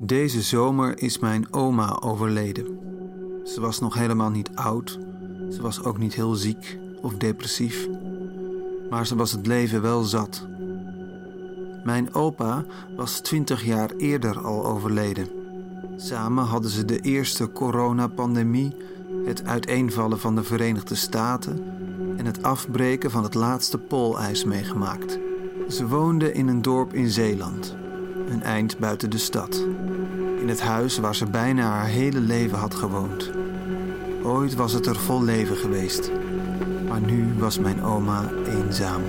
Deze zomer is mijn oma overleden. Ze was nog helemaal niet oud. Ze was ook niet heel ziek of depressief. Maar ze was het leven wel zat. Mijn opa was twintig jaar eerder al overleden. Samen hadden ze de eerste coronapandemie, het uiteenvallen van de Verenigde Staten en het afbreken van het laatste poolijs meegemaakt. Ze woonden in een dorp in Zeeland, een eind buiten de stad. In het huis waar ze bijna haar hele leven had gewoond. Ooit was het er vol leven geweest, maar nu was mijn oma eenzaam.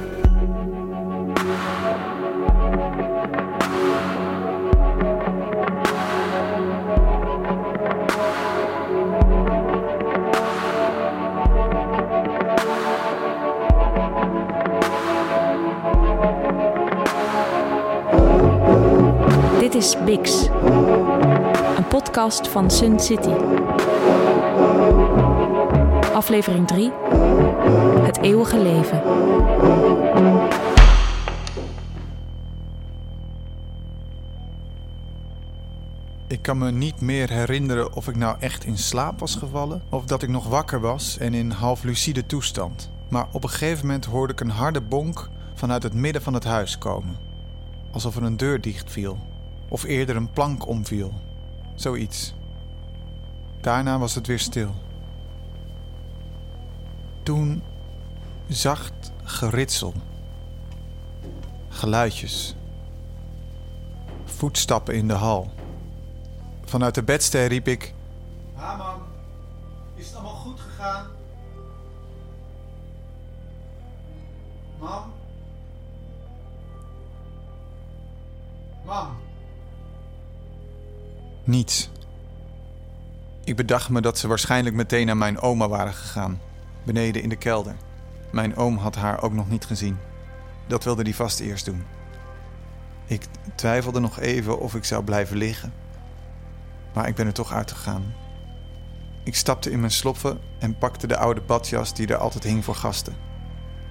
Is Bix, een podcast van Sun City. Aflevering 3: Het eeuwige leven. Ik kan me niet meer herinneren of ik nou echt in slaap was gevallen of dat ik nog wakker was en in half lucide toestand. Maar op een gegeven moment hoorde ik een harde bonk vanuit het midden van het huis komen. Alsof er een deur dichtviel, of eerder een plank omviel. Zoiets. Daarna was het weer stil. Toen zacht geritsel. Geluidjes. Voetstappen in de hal. Vanuit de bedstee riep ik: Ha, mam, is het allemaal goed gegaan? Niets. Ik bedacht me dat ze waarschijnlijk meteen naar mijn oma waren gegaan, beneden in de kelder. Mijn oom had haar ook nog niet gezien. Dat wilde hij vast eerst doen. Ik twijfelde nog even of ik zou blijven liggen. Maar ik ben er toch uitgegaan. Ik stapte in mijn sloffen en pakte de oude badjas die er altijd hing voor gasten.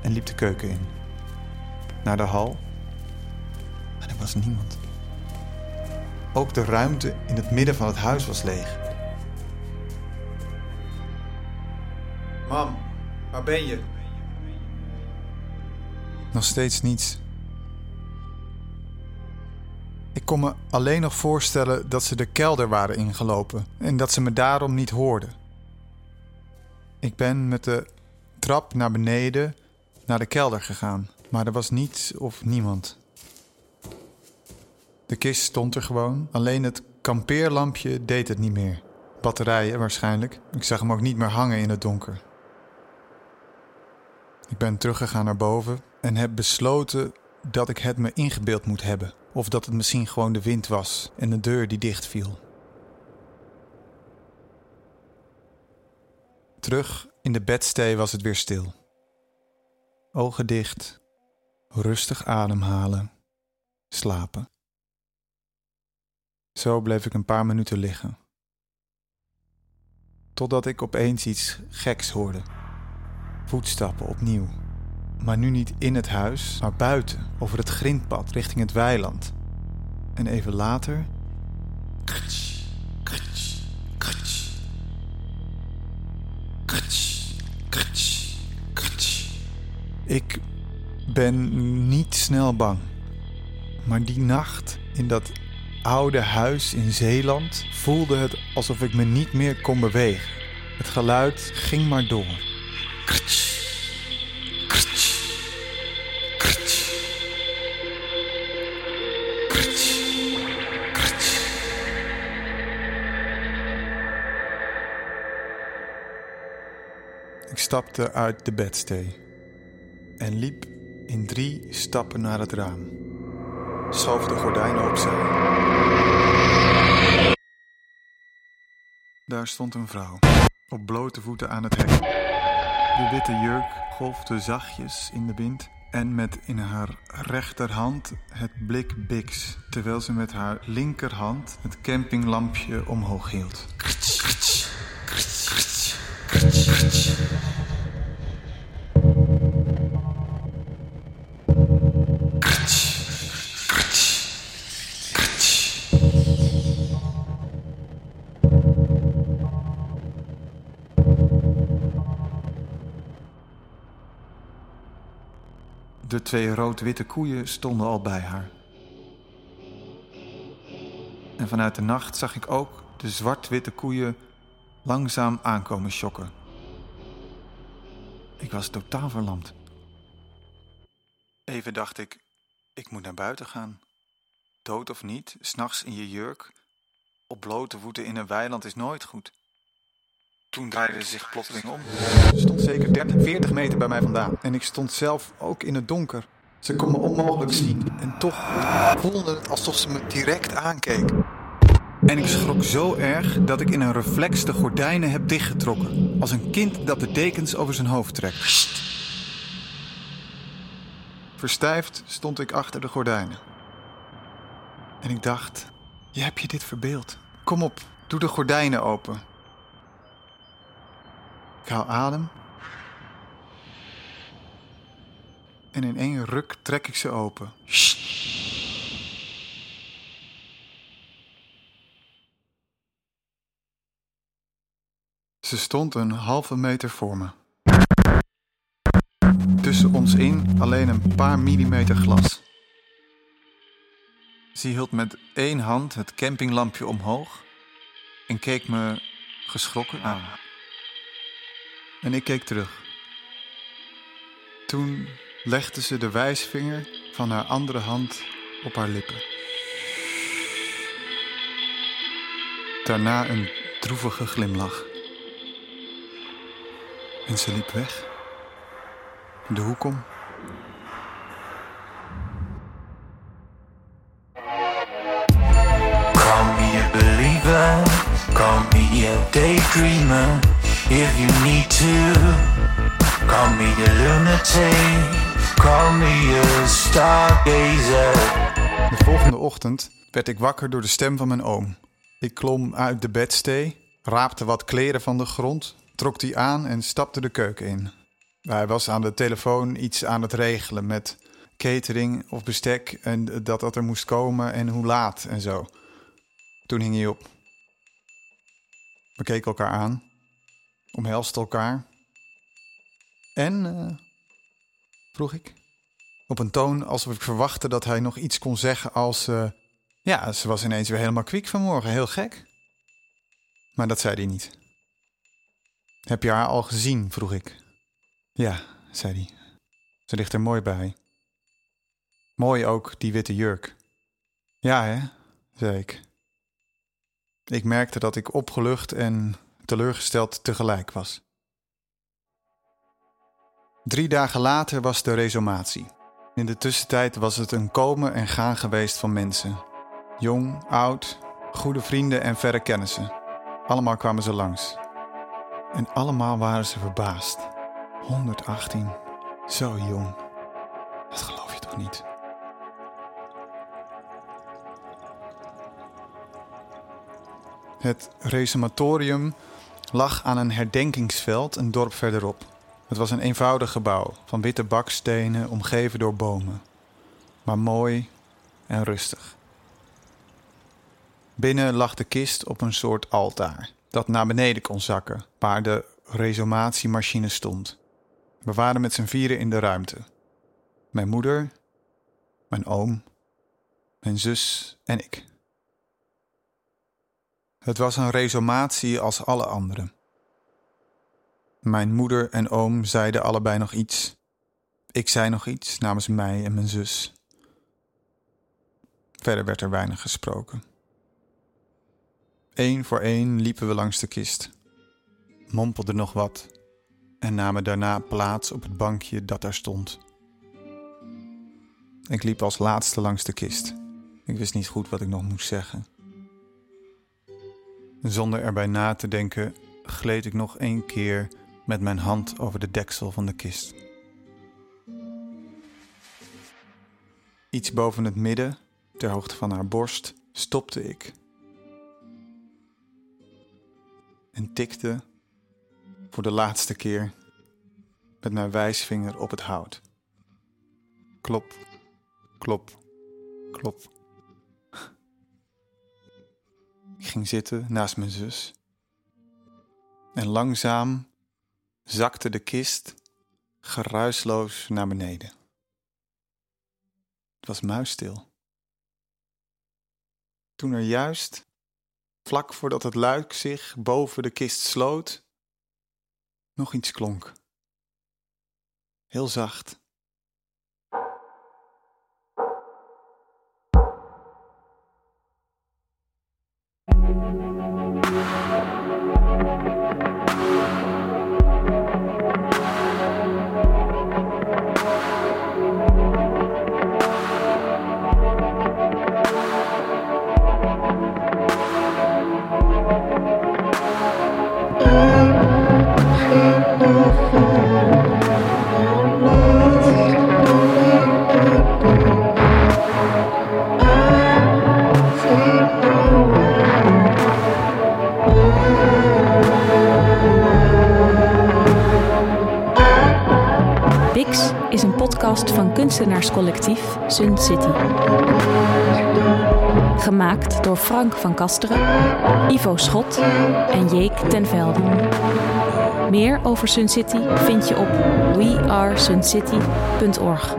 En liep de keuken in. Naar de hal. Maar er was niemand. Ook de ruimte in het midden van het huis was leeg. Mam, waar ben je? Nog steeds niets. Ik kon me alleen nog voorstellen dat ze de kelder waren ingelopen en dat ze me daarom niet hoorden. Ik ben met de trap naar beneden naar de kelder gegaan, maar er was niets of niemand. De kist stond er gewoon, alleen het kampeerlampje deed het niet meer. Batterijen waarschijnlijk. Ik zag hem ook niet meer hangen in het donker. Ik ben teruggegaan naar boven en heb besloten dat ik het me ingebeeld moet hebben. Of dat het misschien gewoon de wind was en de deur die dichtviel. Terug in de bedstee was het weer stil. Ogen dicht, rustig ademhalen, slapen. Zo bleef ik een paar minuten liggen. Totdat ik opeens iets geks hoorde. Voetstappen opnieuw. Maar nu niet in het huis, maar buiten, over het grindpad richting het weiland. En even later. Krts, krts. Krts, krts, krts. Ik ben niet snel bang. Maar die nacht in dat oude huis in Zeeland voelde het alsof ik me niet meer kon bewegen. Het geluid ging maar door. Ik stapte uit de bedstee en liep in drie stappen naar het raam. Schoof de gordijnen opzij. Daar stond een vrouw, op blote voeten aan het hek. De witte jurk golfde zachtjes in de wind en met in haar rechterhand het blik Bix, terwijl ze met haar linkerhand het campinglampje omhoog hield. De twee rood-witte koeien stonden al bij haar. En vanuit de nacht zag ik ook de zwart-witte koeien langzaam aankomen schokken. Ik was totaal verlamd. Even dacht ik, ik moet naar buiten gaan. Dood of niet, s'nachts in je jurk, op blote voeten in een weiland is nooit goed. Toen draaide ze zich plotseling om. Ze stond zeker 30, 40 meter bij mij vandaan. En ik stond zelf ook in het donker. Ze kon me onmogelijk zien. En toch voelde het alsof ze me direct aankeek. En ik schrok zo erg dat ik in een reflex de gordijnen heb dichtgetrokken. Als een kind dat de dekens over zijn hoofd trekt. Verstijfd stond ik achter de gordijnen. En ik dacht, je hebt je dit verbeeld. Kom op, doe de gordijnen open. Ik haal adem. En in één ruk trek ik ze open. Ze stond een halve meter voor me. Tussen ons in alleen een paar millimeter glas. Ze hield met één hand het campinglampje omhoog en keek me geschrokken aan. En ik keek terug. Toen legde ze de wijsvinger van haar andere hand op haar lippen. Daarna een droevige glimlach. En ze liep weg. De hoek om. Call me a believer, call me a daydreamer. If you need to, call me a lunatic, call me a stargazer. De volgende ochtend werd ik wakker door de stem van mijn oom. Ik klom uit de bedstee, raapte wat kleren van de grond, trok die aan en stapte de keuken in. Hij was aan de telefoon iets aan het regelen met catering of bestek en dat dat er moest komen en hoe laat en zo. Toen hing hij op. We keken elkaar aan, omhelsten elkaar. En, eh, vroeg ik, op een toon alsof ik verwachtte dat hij nog iets kon zeggen als... eh, ja, ze was ineens weer helemaal kwiek vanmorgen, heel gek. Maar dat zei hij niet. Heb je haar al gezien? vroeg ik. Ja, zei hij. Ze ligt er mooi bij. Mooi ook, die witte jurk. Ja, hè? zei ik. Ik merkte dat ik opgelucht en teleurgesteld tegelijk was. Drie dagen later was de resumatie. In de tussentijd was het een komen en gaan geweest van mensen. Jong, oud, goede vrienden en verre kennissen. Allemaal kwamen ze langs. En allemaal waren ze verbaasd. 118, zo jong. Dat geloof je toch niet? Het resumatorium lag aan een herdenkingsveld een dorp verderop. Het was een eenvoudig gebouw van witte bakstenen omgeven door bomen, maar mooi en rustig. Binnen lag de kist op een soort altaar dat naar beneden kon zakken, waar de resumatiemachine stond. We waren met z'n vieren in de ruimte. Mijn moeder, mijn oom, mijn zus en ik. Het was een resumatie als alle andere. Mijn moeder en oom zeiden allebei nog iets. Ik zei nog iets namens mij en mijn zus. Verder werd er weinig gesproken. Eén voor één liepen we langs de kist, mompelden nog wat en namen daarna plaats op het bankje dat daar stond. Ik liep als laatste langs de kist. Ik wist niet goed wat ik nog moest zeggen. Zonder erbij na te denken, gleed ik nog één keer met mijn hand over de deksel van de kist. Iets boven het midden, ter hoogte van haar borst, stopte ik. En tikte voor de laatste keer met mijn wijsvinger op het hout. Klop, klop, klop. Zitten naast mijn zus. En langzaam zakte de kist geruisloos naar beneden. was muisstil. Toen er juist, vlak voordat het luik zich boven de kist sloot, nog iets klonk. Heel zacht. Van kunstenaarscollectief Sun City. Gemaakt door Frank van Kasteren, Ivo Schot en Jeek ten Velde. Meer over Sun City vind je op wearesuncity.org.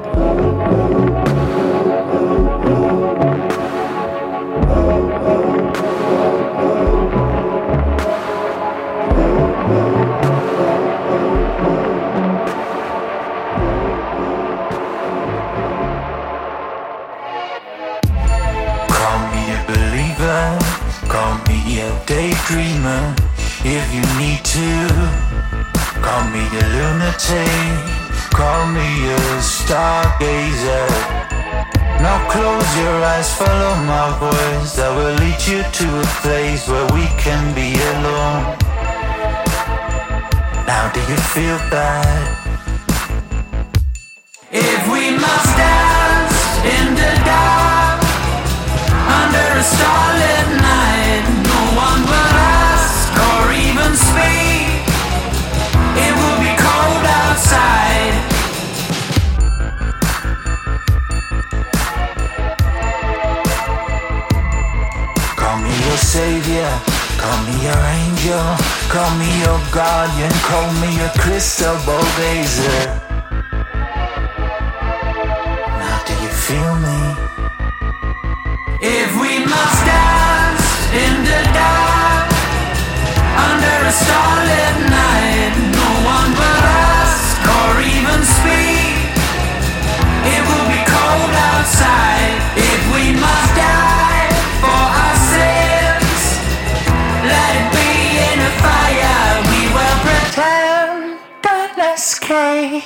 daydreamer if you need to. Call me a lunatic, call me a stargazer. Now close your eyes, follow my voice. That will lead you to a place where we can be alone. Now, do you feel bad? If we must dance in the dark under a starlit night, savior, call me your angel, call me your guardian, call me your crystal ball gazer. Now do you feel me? If we must dance in the dark under a starlit night, Bye.